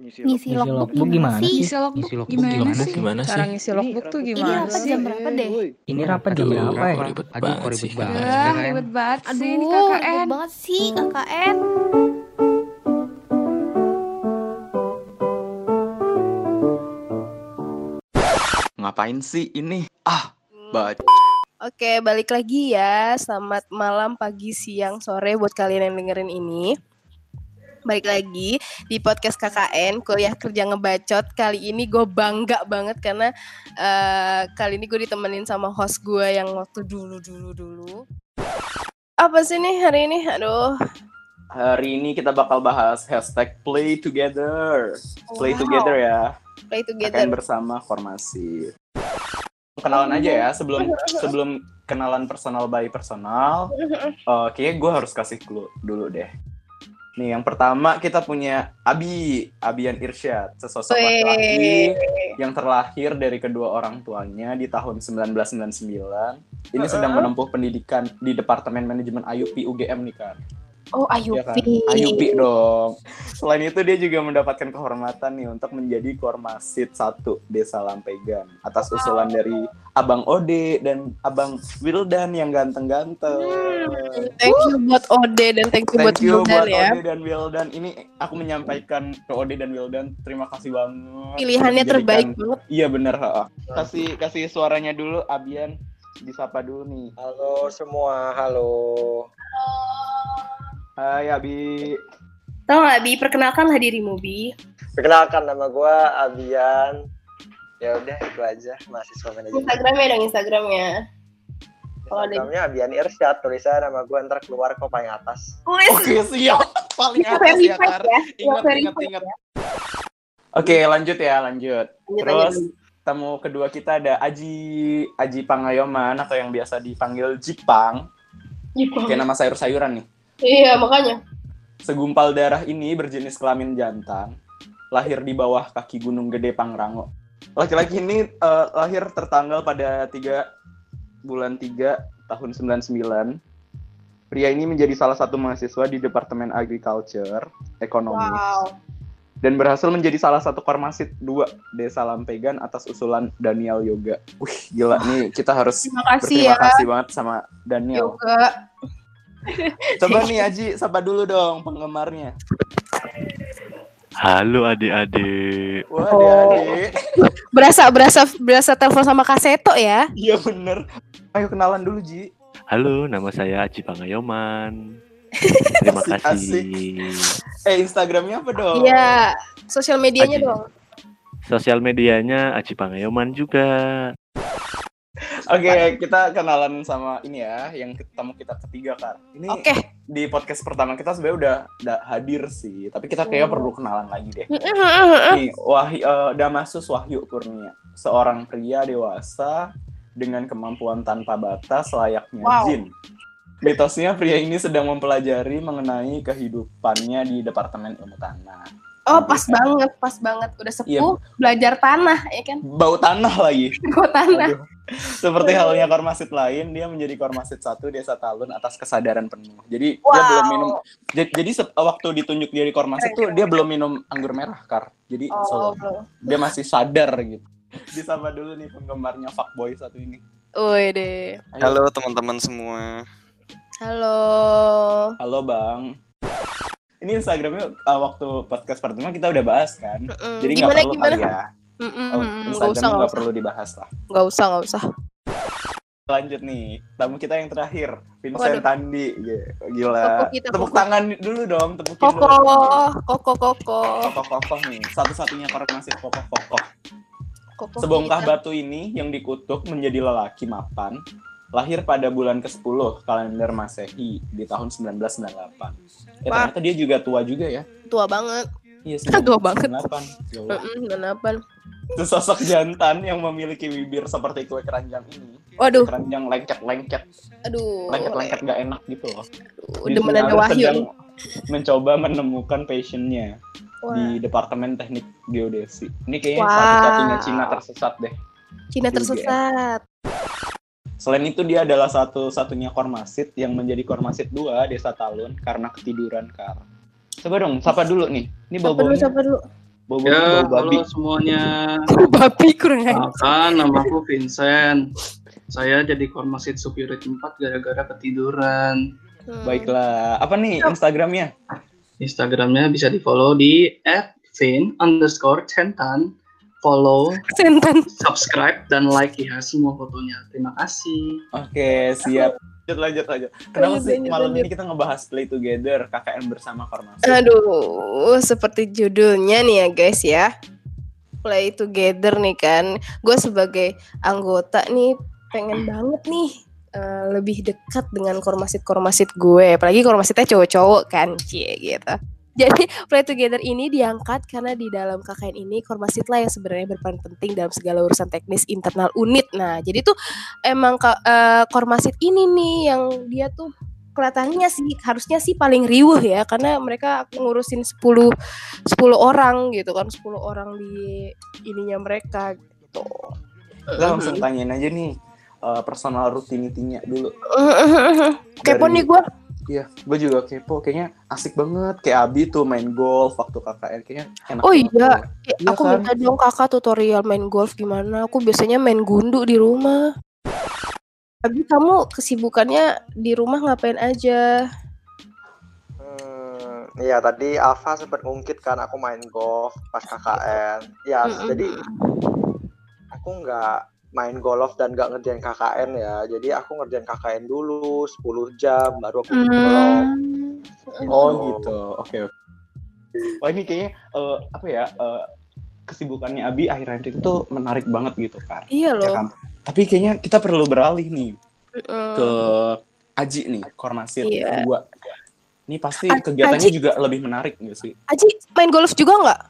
Ngisi Ngisi log- logbook logbook gimana sih? sih? Ngisi logbook Ngisi logbook gimana, gimana sih? sih? Gimana Cara sih? ngisi logbook tuh Ini gimana rapat sih? jam berapa deh? Ini rapat jam Aduh, berapa ya? ribet Aduh, banget kok ribet sih. banget. Ya, KKN. ribet banget sih ini Aduh, ribet KKN. banget sih KKN. Ngapain sih ini? Ah, baca. Oke, balik lagi ya. Selamat malam, pagi, siang, sore buat kalian yang dengerin ini. Balik lagi di podcast KKN, kuliah kerja ngebacot. Kali ini gue bangga banget karena eh, kali ini gue ditemenin sama host gue yang waktu dulu-dulu-dulu. Apa sih nih hari ini? Aduh, Hari ini kita bakal bahas hashtag play together. Play Wow. together ya. play together. bersama formasi. Kenalan aja ya sebelum sebelum kenalan personal by personal. eh, kayaknya gue harus kasih clue dulu deh. Nih yang pertama kita punya Abi, Abian Irsyad, sesosok laki-laki yang terlahir dari kedua orang tuanya di tahun 1999. Ini sedang menempuh pendidikan di Departemen Manajemen IUP UGM nih kan. Oh, Iya kan? Ayupi. IUP dong. Selain itu dia juga mendapatkan kehormatan nih untuk menjadi Kormasit 1 Desa Lampegan atas usulan dari Abang Ode dan Abang Wildan yang ganteng-ganteng. Thank you buat Ode dan thank you buat Thank you Wildan buat ya. Ode dan Wildan. Ini aku menyampaikan ke Ode dan Wildan terima kasih banget. Pilihannya terbaik banget. Iya bener. ha. Kasih kasih suaranya dulu Abian disapa dulu nih. Halo semua, halo. Hai Abi. Tahu nggak, Bi? Perkenalkanlah dirimu, Bi. Perkenalkan nama gua Abian. Ya udah itu aja, mahasiswa manajemen. Instagramnya dong, Instagramnya. Kalau Instagramnya Abian Irsyad, tulisan nama gua ntar keluar kok paling atas. Oke siap. Paling atas ya Kar. ya. Ingat ingat ingat. Oke lanjut ya lanjut. Lanjut Terus aja, Bi. tamu kedua kita ada Aji Aji Pangayoman atau yang biasa dipanggil Jipang. Kayak nama sayur-sayuran nih. Iya, makanya. Segumpal darah ini berjenis kelamin jantan. Lahir di bawah kaki Gunung Gede Pangrango. Laki-laki ini eh, lahir tertanggal pada 3 bulan 3 tahun 99. Pria ini menjadi salah satu mahasiswa di Departemen Agriculture, Ekonomi. Wow. dan berhasil menjadi salah satu kormasit dua Desa Lampegan atas usulan Daniel Yoga. Wih, gila nih kita harus Terima kasih berterima ya. kasih banget sama Daniel. Yoga. Coba nih Aji, sapa dulu dong penggemarnya. Halo adik-adik. Wah, Oh. adik-adik. Berasa berasa berasa telepon sama Kaseto ya. Iya bener. Ayo kenalan dulu Ji. Halo, nama saya Aji Pangayoman. Terima Asik, kasih. Eh Instagramnya apa dong? Iya, sosial medianya Aji. dong. Sosial medianya Aji Pangayoman juga. Oke, kita kenalan sama ini ya, yang tamu kita ketiga kan. Ini Oke. di podcast pertama kita sebenarnya udah, udah hadir sih, tapi kita kayak Oh. perlu kenalan lagi deh. Nih, Wahyu, eh, Damasus Wahyu Kurnia, seorang pria dewasa dengan kemampuan tanpa batas layaknya Wow. jin. Mitosnya pria ini sedang mempelajari mengenai kehidupannya di Departemen Ilmu Tanah. Oh, pas banget, pas banget. Udah sepuh, belajar tanah, ya kan? Bau tanah lagi. Gue tanah. Aduh. Seperti halnya kormasit lain, dia menjadi kormasit satu desa Talun atas kesadaran penuh. Jadi dia Wow. belum minum. Jadi, waktu ditunjuk dia di kormasit tuh dia belum minum anggur merah, Kar. Jadi Oh, so- belum. dia masih sadar gitu. Disapa dulu nih penggemarnya fuckboy satu ini. Woi deh. Halo teman-teman semua. Halo. Halo Bang. Ini Instagramnya uh, waktu podcast pertama kita udah bahas kan. Mm-mm. Jadi nggak Gimana perlu gimana? kali ya. Mm-mm, Oh, mm-mm. Nggak Instagram perlu dibahas lah. Nggak usah, nggak usah. Lanjut nih, tamu kita yang terakhir, Vincent Waduh. Tandi. Gila. Tepuk kita, Tepuk tepuk. tangan dulu dong, tepukin Koko, dulu. koko, koko. Kokoh-kokoh nih, satu-satunya kormasi kokoh-kokoh. Koko Sebongkah kita. batu ini yang dikutuk menjadi lelaki mapan, lahir pada bulan ke-10 kalender Masehi di tahun 1998. Ya, Wah. ternyata dia juga tua juga ya. Tua banget. Iya, Tua banget. 98. Ya Allah. Mm-mm, Kenapa? Sesosok jantan yang memiliki bibir seperti kue keranjang ini. Waduh, Keranjang lengket-lengket, aduh. lengket-lengket gak enak gitu loh. Udah ada Disinari Wahyu mencoba menemukan passionnya Wah, di Departemen Teknik Geodesi. Ini kayaknya Wow. satu-satunya Cina tersesat deh. Cina tersesat. Selain itu dia adalah satu-satunya kormasit yang menjadi kormasit 2 Desa Talun karena ketiduran kar. Coba dong, sapa dulu nih. Ini Siapa dulu, bau-baunya siapa dulu? Bau, Ya, bau babi. halo semuanya. Babi kurang. Makan, namaku Vincent. Saya jadi Kormasit Superior 4 gara-gara ketiduran. Hmm. Baiklah. Apa nih Instagramnya? Instagramnya bisa di follow di @vin underscore centan. Follow, Sentan. subscribe, dan like ya semua fotonya. Terima kasih. Oke, siap. Lanjut, lanjut, lanjut. Kenapa Lanjut, sih lanjut, malam lanjut. ini kita ngebahas Play Together KKN bersama Kormasi? Aduh, seperti judulnya nih ya guys ya. Play together nih kan. Gue sebagai anggota nih pengen banget nih eh, lebih dekat dengan kormasit-kormasit gue. Apalagi kormasitnya cowok-cowok kan, cie gitu. Jadi Play Together ini diangkat karena di dalam KKN ini Kormasit lah yang sebenarnya berperan penting dalam segala urusan teknis internal unit. Nah, jadi tuh emang ka- eh, Kormasit ini nih yang dia tuh kelihatannya sih harusnya sih paling riuh ya karena mereka ngurusin 10 10 orang gitu kan 10 orang di ininya mereka gitu. Kita langsung tanyain aja nih eh, personal rutinitinya dulu. Kepo Dari- nih gue. Iya, gue juga kepo. Kayaknya asik banget. Kayak Abi tuh main golf waktu KKN. Kayaknya enak Oh iya. Iya aku kan? minta dong kakak tutorial main golf gimana. Aku biasanya main gundu di rumah. Abi kamu kesibukannya di rumah ngapain aja? Hmm, iya tadi Alfa sempat ngungkit kan aku main golf pas KKN. Ya, Mm-mm. jadi aku nggak main golf dan nggak ngerjain KKN ya. Jadi aku ngerjain KKN dulu 10 jam baru aku main golf. Oh gitu. Oke. oke. Wah ini kayaknya eh, apa ya eh, kesibukannya Abi akhir-akhir itu menarik banget gitu kan. Iya Ya loh. kan? Tapi kayaknya kita perlu beralih nih Mm-mm. ke Aji nih, Kormasit Iya. kedua. Ini pasti A- kegiatannya Aji- juga lebih menarik nggak sih? Aji main golf juga nggak?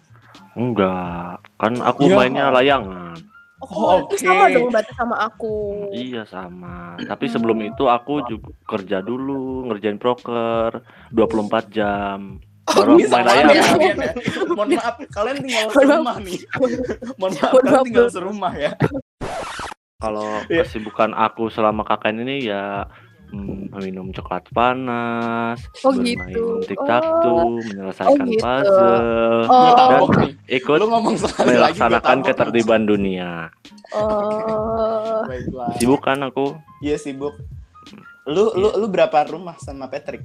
Enggak, kan aku Iya. mainnya layangan. Oh, itu oke. sama dong berarti sama aku. Iya sama. Tapi sebelum itu aku juga kerja dulu, ngerjain proker 24 jam. Baru Ini aku main layangan. ya, kalian ya. Mohon maaf, kalian tinggal serumah nih. Mohon maaf, kalian tinggal serumah ya. Kalau Iya. kesibukan aku selama KKN ini ya hmm, minum coklat panas, Oh, bermain gitu. tic-tac Oh. toe, menyelesaikan Oh, gitu. puzzle, Oh. Dan ikut Lu ngomong sekali lagi gue melaksanakan ketertiban dunia. Oh. Baiklah. Sibuk kan aku? Iya sibuk. Lu lu lu berapa rumah sama Patrick?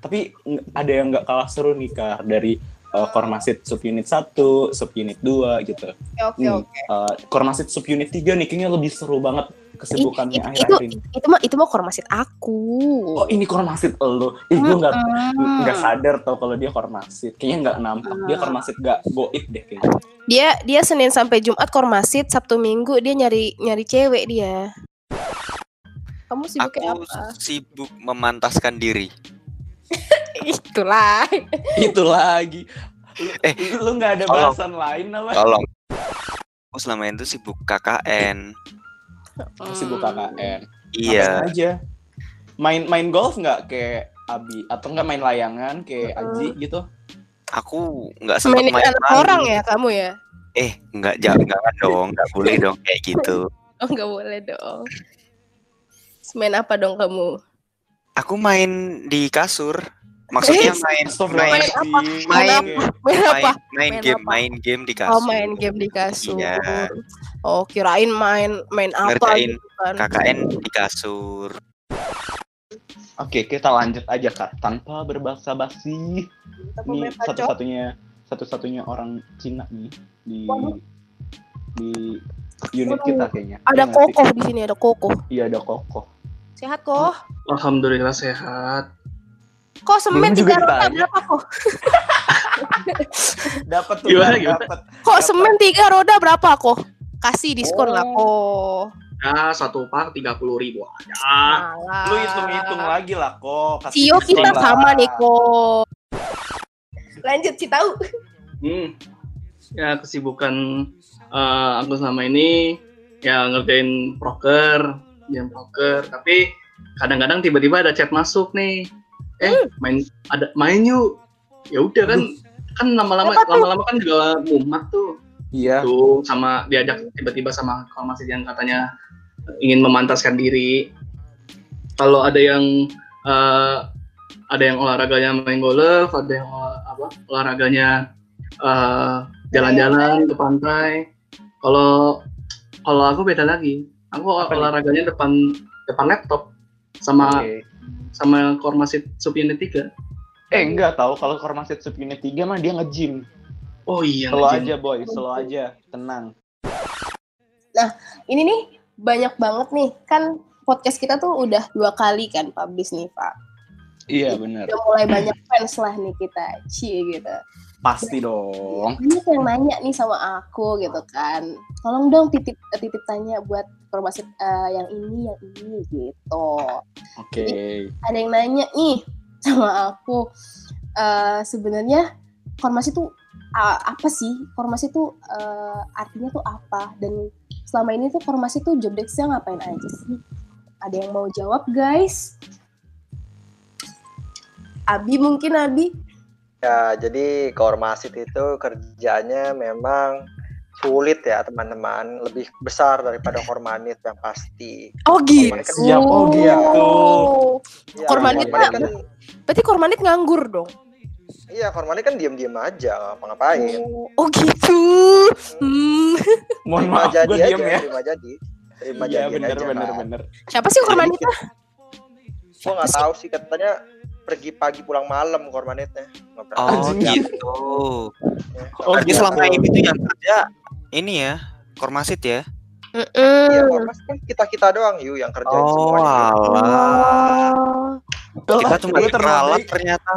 Tapi ada yang nggak kalah seru nih Kak dari uh, Kormasit subunit 1, subunit 2 gitu. Oke Nih, oke. uh, Kormasit subunit 3 nih kayaknya lebih seru banget kesibukannya Itu, itu, akhir-akhir ini. itu mah itu mah kormasit aku. Oh ini Kormasit lu. Ih gue nggak nggak sadar tau kalau dia Kormasit. Kayaknya nggak nampak. Dia. Kormasit nggak goib deh kayaknya. Dia dia Senin sampai Jumat kormasit, Sabtu Minggu dia nyari nyari cewek dia. Kamu sibuknya Aku apa? sibuk memantaskan diri. Itulah. Itu lagi. Lu, Eh, lu nggak ada tolong. bahasan lain apa? Tolong. Aku selama itu sibuk KKN. Oh, sibuk KKN. Iya. Aja. Main main golf nggak kayak Abi atau nggak main layangan kayak Aji gitu? Aku nggak sempat main main. orang ya kamu ya? Eh, nggak jangan, jangan dong, nggak boleh dong kayak gitu. Oh nggak boleh dong. Main apa dong kamu? Aku main di kasur. Maksudnya Eh, main main. Main Main- Main apa? main, main Main game, apa? main game di kasur. Oh main game di kasur. Iya. Oh kirain main main apa Ngerjain gitu kan? KKN di kasur. Oke, kita lanjut aja kak tanpa berbahasa basi. Ini satu-satunya satu-satunya orang Cina nih di Waduh. di unit kita kayaknya. Ada Iya kokoh di sini ada kokoh. Iya ada kokoh. Sehat kok. Alhamdulillah sehat. Kok semen tiga roda berapa kok? Dapat tuh Gimana. Kok Dapat. semen tiga roda berapa kok? Kasih diskon lah kok. Ya satu pak tiga puluh ribu aja. Alah. Lu hitung-hitung lagi lah kok. kasih Sio kita lah. sama nih kok. Lanjut sih tahu. Hmm. Ya kesibukan eh, aku selama ini ya ngerjain proker, game proker. Tapi kadang-kadang tiba-tiba ada chat masuk nih. Eh main ada main yuk. Ya udah kan kan lama-lama lama-lama kan juga mumat tuh. Iya. Tuh sama diajak tiba-tiba sama masih yang katanya ingin memantaskan diri. Kalau ada yang eh, ada yang olahraganya main golf, ada yang olah- apa olahraganya eh, jalan-jalan ke pantai. Kalau kalau aku beda lagi. Aku olahraganya depan depan laptop sama. Sama Kormasit Sub Unit 3. Eh enggak tahu kalau Kormasit Sub Unit 3 mah dia nge-gym. Oh iya. Slow aja boy, slow aja, tenang. Ini nih banyak banget nih kan podcast kita tuh udah dua kali kan publish nih Pak. Iya benar. Udah mulai banyak fans lah nih kita, cie gitu. Pasti dong. Banyak yang nanya nih sama aku gitu kan. Tolong dong titip titip tanya buat informasi eh, yang ini yang ini gitu. Oke. Ada yang nanya nih sama aku eh, sebenarnya formasi tuh a- apa sih? Formasi tuh eh, artinya tuh apa? Dan selama ini tuh formasi tuh job desk-nya ngapain aja sih? Ada yang mau jawab guys? Abi mungkin Abi? Ya, jadi Kormasit itu kerjanya memang sulit ya teman-teman, lebih besar daripada Kormanit yang pasti. Oh gitu. Kormanit kan- Siap, oh gitu. Iya, Kormanit Kormanit mah- kan, Berarti Kormanit nganggur dong? iya Kormanit kan diam-diam aja, nggak ngapa-ngapain. Oh gitu. Hmm. Mohon Terima maaf, jadi gue aja, diem ya. terima jadi. Terima Iya jadi bener aja. bener kan. bener. Siapa sih Kormanit? ah? Gua nggak tahu sih katanya pergi pagi pulang malam pernah. Oh Anjing. gitu. Oh, Berarti gitu. selama ini tuh yang kerja ini ya, Kormasit ya. Iya, Mm-mm. Kormasit kan kita-kita doang yuk yang kerjain Oh, semuanya. alah. Oh. Kita cuma terbaik. ternyata.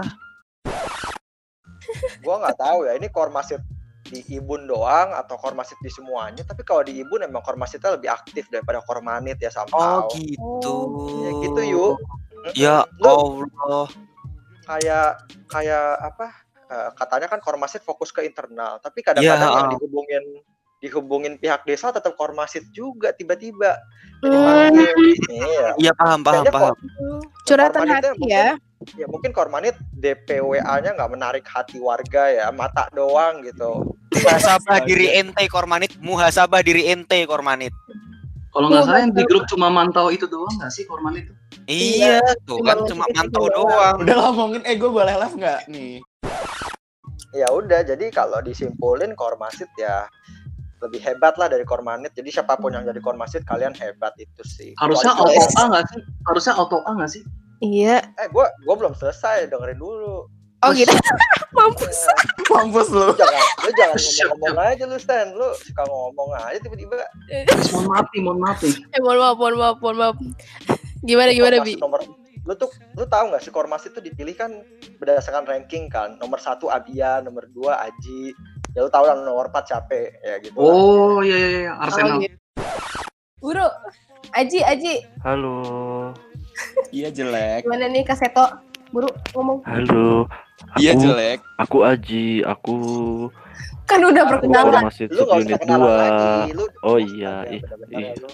Gua nggak tahu ya ini Kormasit di Ibun doang atau Kormasit di semuanya. Tapi kalau di Ibun emang Kormasitnya lebih aktif daripada Kormanit ya Oh somehow. gitu. Ya gitu yuk. Ya Allah. kayak kayak apa? eh, katanya kan Kormasit fokus ke internal, tapi kadang-kadang yang ah. dihubungin dihubungin pihak desa tetap Kormasit juga tiba-tiba. Hmm. Iya. Iya paham paham Kayaknya paham. Curhatan hati mungkin- ya. Ya mungkin Kormanit DPWA-nya nggak menarik hati warga ya, mata doang gitu. Muhasabah diri ente Kormanit, muhasabah diri ente Kormanit. Kalau nggak salah yang di grup cuma mantau itu doang nggak sih Korman itu? Iya, tuh kan Cuma mantau doang. doang. Udah ngomongin, eh gue boleh live nggak nih? Ya udah, jadi kalau disimpulin Kormasit ya lebih hebat lah dari Kormanit. Jadi siapa pun yang jadi Kormasit kalian hebat itu sih. Harusnya auto A nggak sih? Harusnya auto A nggak sih? Iya. Eh, gua gua belum selesai, dengerin dulu. Oh gitu. Mampus. Mampus lu. Jangan lu jangan ngomong-ngomong aja lu Stan. Lu suka ngomong aja tiba-tiba. Mohon maaf nih, mohon maaf nih. Eh, mohon maaf, mohon maaf, mohon maaf. Gimana gimana Bi? Nomor lu tuh lu tahu nggak sih Kormasit tuh dipilih kan berdasarkan ranking kan nomor satu Abia nomor dua Aji ya lu tahu lah nomor empat siapa ya gitu. Oh iya iya iya, Oh, Arsenal. gitu. Guru, Aji, Aji, Halo. Iya jelek. gimana nih Kak Seto? Guru ngomong. Halo. Iya Aku jelek. aku Aji, aku Kan udah Aku perkenalan. masih usah unit 2. lu Oh iya, lu.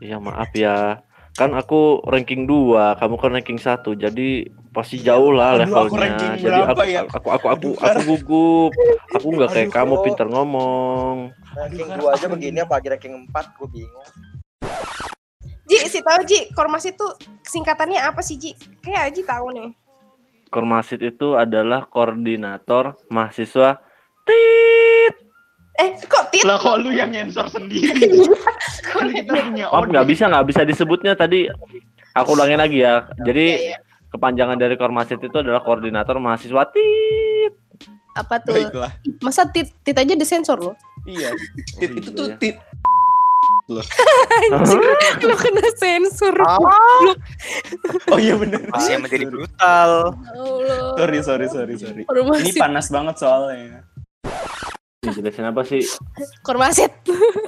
Iya maaf ya. Kan aku ranking 2, kamu kan ranking 1. Jadi pasti jauh lah Aduh, aku levelnya. ranking Jadi aku, ya? aku aku aku Aduh, aku gugup. Aku nggak kayak Aduh, kamu pinter ngomong. ranking Aduh, dua aja aku begini gini. apalagi ranking empat gue bingung Ji, si tahu Ji, Kormas itu singkatannya apa sih Ji? Kayak Aji tahu nih. Kormasit itu adalah koordinator mahasiswa Tit. Eh, kok tit? Lah kok lu yang nyensor sendiri? kan kita punya Maaf nggak bisa nggak bisa disebutnya tadi. Aku ulangin lagi ya. Jadi Iya, iya. kepanjangan dari Kormasit itu adalah koordinator mahasiswa Tit. Apa tuh? Baiklah. Masa tit tit aja disensor loh? Iya. Tit itu tuh iya. Anjing, lo kena sensor. Oh iya bener. Masih yang menjadi brutal. Allah. Sorry sorry sorry sorry. Kormasit. Ini panas banget soalnya. Ini jelasin apa sih? Kormasit.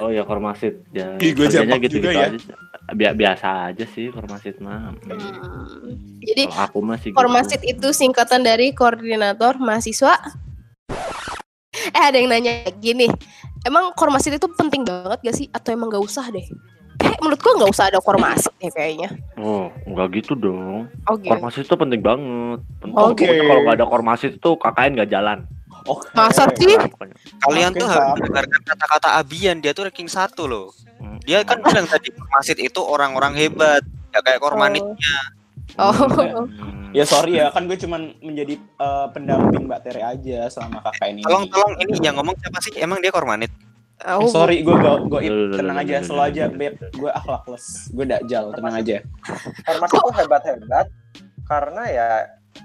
Oh ya Kormasit. Ya, Ih, gua kerjanya jambak juga ya. aja. Bia- biasa aja sih Kormasit mah. Hmm. Jadi aku masih Kormasit itu singkatan dari koordinator mahasiswa. Eh ada yang nanya gini, emang Kormasit itu penting banget gak sih? Atau emang gak usah deh? Eh menurut gua gak usah ada Kormasit ya kayaknya. Oh, enggak gitu dong. Oh gitu. Kormasit itu penting banget. Penting. Oke. Pokoknya kalau nggak ada Kormasit itu KKN nggak jalan. Oke. Masa sih? Pokoknya. Kalian Oke, tuh harus mendengarkan kata-kata Abian, dia tuh ranking satu loh. Hmm. Dia kan bilang tadi Kormasit itu orang-orang hebat, gak kayak Kormanit. Oh. Oh. Hmm. Ya sorry ya, kan gue cuman menjadi eh, pendamping Mbak Tere aja selama KKN ini. Tolong tolong ini yang ngomong siapa sih? Emang dia kormanit? Eh, Oh, sorry, gue go goib, Duh, duh, tenang aja, slow aja, beb. Gue akhlakless, gue dakjal, tenang aja. Kormasit tuh hebat-hebat karena ya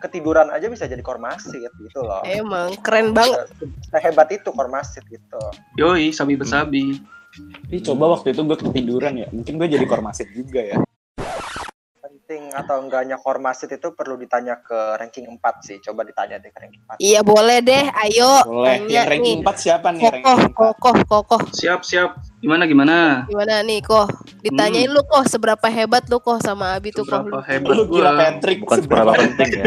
ketiduran aja bisa jadi kormasit gitu loh. Emang keren banget. Sehebat itu kormasit gitu. Yoi, sabi besabi. Ih, coba waktu itu gue ketiduran ya, mungkin gue jadi kormasit juga ya. Atau enggaknya kormasit itu perlu ditanya ke ranking 4 sih. Coba ditanya deh ke ranking 4. Iya boleh deh, ayo. Boleh, yang ranking nih. 4 siapa nih? Kokoh, Ranking 4? kokoh, kokoh. Siap, siap. Gimana, gimana? Gimana nih, koh? Ditanyain lu koh seberapa hebat lu koh sama Abi tuh koh. Seberapa hebat Lu gila gua. Patrick, Bukan seberapa penting ya.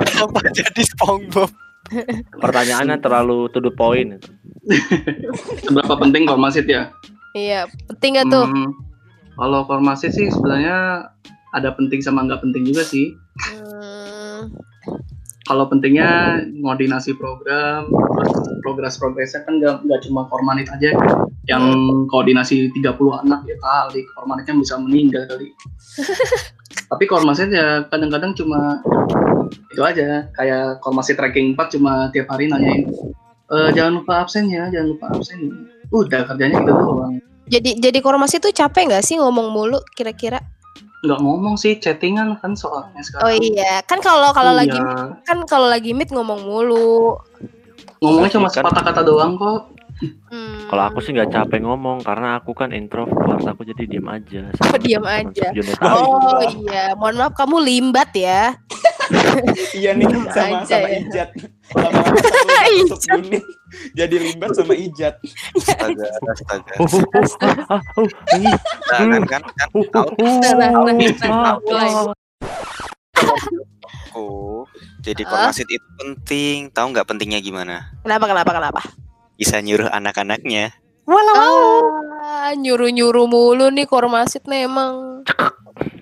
Kenapa jadi SpongeBob? Pertanyaannya terlalu to the point itu. Seberapa penting kormasit ya? Iya, penting gak tuh? Hmm, kalau kormasit sih sebenarnya ada penting sama nggak penting juga sih. Hmm, Kalau pentingnya koordinasi program, terus progres-progresnya kan nggak nggak cuma kormanit aja yang koordinasi 30 anak ya kali kormanitnya bisa meninggal kali. Tapi kormasit ya kadang-kadang cuma itu aja kayak kormasit ranking 4 cuma tiap hari nanyain "Eh, jangan lupa absen ya, jangan lupa absen. ya." Udah kerjanya gitu doang. Jadi jadi kormasi tuh capek nggak sih ngomong mulu kira-kira? Nggak ngomong sih, chattingan kan soalnya sekarang. Oh iya, kan kalau kalau Iya. lagi kan kalau lagi meet ngomong mulu. ngomongnya cuma Kan- sepatah kata doang kok. Hmm. Kalau aku sih nggak capek ngomong karena aku kan introvert, aku jadi diem aja. Oh, diem aja. Unit Oh iya, mohon maaf kamu limbat ya. Iya nih, sama aja sama ya. Ijat. Masuk jadi limbat sama Ijat. Astaga, astaga. Kan kan kan. Jadi kormasit itu penting. Tahu nggak pentingnya gimana? Kenapa kenapa kenapa? Bisa nyuruh anak-anaknya. Ah, nyuruh-nyuruh mulu nih kormasit nih emang.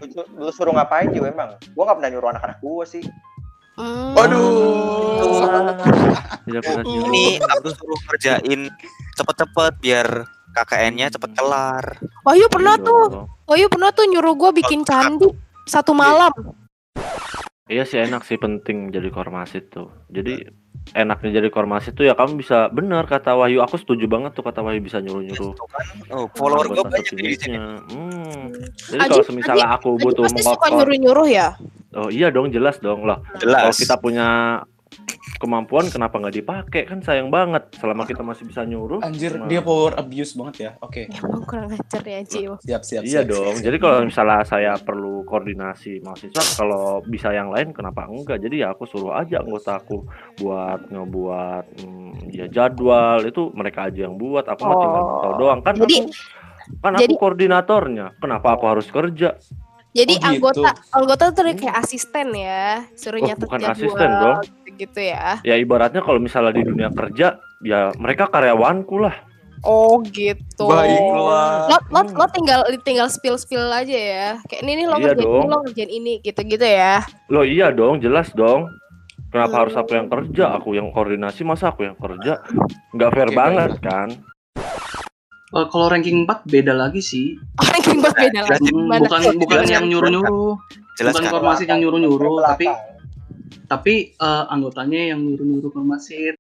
Lu, lu suruh ngapain juga emang? Gua nggak pernah nyuruh anak-anak gua sih. Hmm. Waduh. Uh. nyuruh. Ini aku suruh kerjain cepet-cepet biar KKN-nya cepet kelar. Wahyu pernah Iya tuh. Wahyu pernah tuh nyuruh gue bikin candi satu malam. Iya sih enak sih penting jadi kormasit tuh. Jadi enaknya jadi kormasit tuh ya kamu bisa bener kata Wahyu. Aku setuju banget tuh kata Wahyu bisa nyuruh-nyuruh. Tuh kan. Oh, follower gue banyak di sini. Hmm. Jadi kalau semisalnya aku Aji butuh pasti suka mengokor, nyuruh-nyuruh ya. Oh iya dong jelas dong lah. Jelas. Kalau kita punya kemampuan kenapa nggak dipakai kan sayang banget selama kita masih bisa nyuruh. Anjir, Nah. dia power abuse banget ya. Oke, Emang kurang ajar ya Ci. siap siap. Iya siap. dong. Jadi kalau misalnya saya perlu koordinasi mahasiswa, kalau bisa yang lain kenapa enggak? Jadi ya aku suruh aja anggota aku buat ngebuat hmm, ya jadwal itu mereka aja yang buat. Aku mah tinggal Oh. tahu doang kan. Jadi- aku, kan jadi- aku koordinatornya. Kenapa aku harus kerja? Jadi Oh, gitu. anggota anggota tuh kayak asisten ya, suruh Oh, nyatet bukan jadwal asisten dong. gitu ya. Ya ibaratnya kalau misalnya di dunia kerja, ya mereka karyawanku lah. Oh gitu. Baiklah. Lo, lo, lo tinggal tinggal spill spill aja ya. Kayak ini nih lo Iya ngerjain ini, lo ngerjain ini gitu-gitu ya. Loh iya dong, jelas dong. Kenapa Hmm. harus aku yang kerja? Aku yang koordinasi, masa aku yang kerja? Nggak fair Oke, banget baiklah. kan? Eh, kalau ranking 4 beda lagi sih. Orang lagi. Hmm, Mana? bukan bukan yang nyuruh-nyuruh, bukan Jelaskan. kormasit yang nyuruh-nyuruh, tapi tapi eh, anggotanya yang nyuruh-nyuruh kormasit.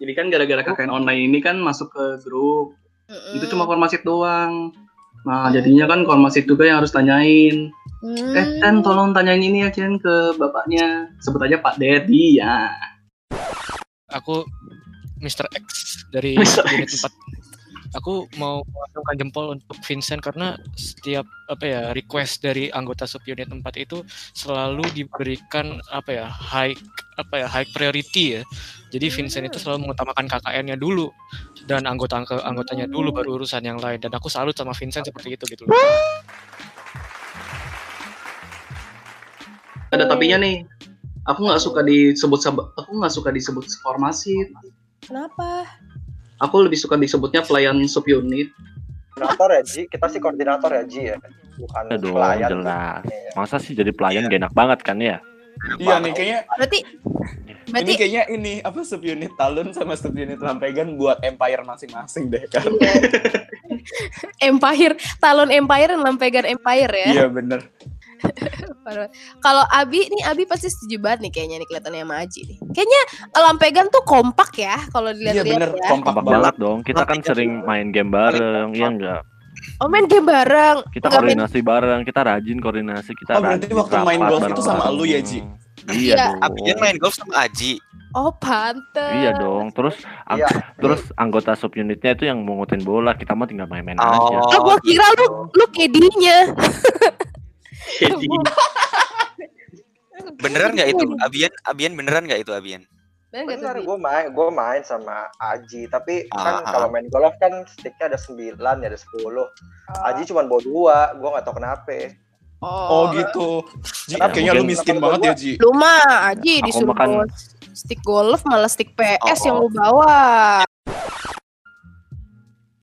Jadi kan gara-gara KKN online ini kan masuk ke grup, Mm-mm. itu cuma kormasit doang. Nah, jadinya kan kormasit juga yang harus tanyain. Hmm. Eh, Chen, tolong tanyain ini ya, Chen, ke bapaknya. Sebut aja Pak Dedi, ya. aku Mr. X dari Mr. unit X. 4 aku mau mengacungkan jempol untuk Vincent karena setiap apa ya request dari anggota subunit 4 itu selalu diberikan apa ya high apa ya high priority ya jadi Vincent itu selalu mengutamakan KKN-nya dulu dan anggota anggotanya dulu baru urusan yang lain dan aku salut sama Vincent seperti itu gitu loh. Ada tapinya nih. Aku nggak suka disebut seb- aku nggak suka disebut formasi. Kenapa? Aku lebih suka disebutnya pelayan subunit. Koordinator ya Ji, kita sih koordinator ya Ji ya. Bukan Ya dong, pelayan. jelas. Iya. Masa sih jadi pelayan gak enak banget kan ya? Iya nih kayaknya Berarti berarti ini kayaknya ini apa subunit Talun sama subunit Lampegan buat empire masing-masing deh kan. iya. Empire, talon Empire dan lampegan Empire ya. Iya bener. Kalau Abi nih Abi pasti setuju banget nih kayaknya nih kelihatannya sama Aji nih. Kayaknya lampegan tuh kompak ya kalau Iya dilihat-lihat bener, ya. kompak Kompak banget. banget dong. Kita kan sering main game bareng, iya enggak? Oh main game bareng. Kita Nggak main- koordinasi bareng, kita rajin koordinasi, kita Oh, berarti rajin waktu main golf itu sama lu ya, Ji? Iya Iya. dong. Abian main golf sama Aji. Oh pantes. Iya dong. Terus ang- Iya. terus anggota subunitnya itu yang mungutin bola, kita mah tinggal main-main Oh. aja. Oh, gua kira lu lu kedinya. Jadi Beneran nggak itu? Abian, Abian beneran nggak itu Abian? Bener nggak gue main, gue main sama Aji, tapi kan Ah, ah. kalau main golf kan sticknya ada 9, ya ada 10. Oh. Aji cuma bawa dua, gue gak tau kenapa. Oh gitu. Ji, Kenapa? kayaknya lu miskin banget ya, Ji. Lu mah Aji disuruh makan- stick golf malah stick PS Oh, yang oh. lu bawa.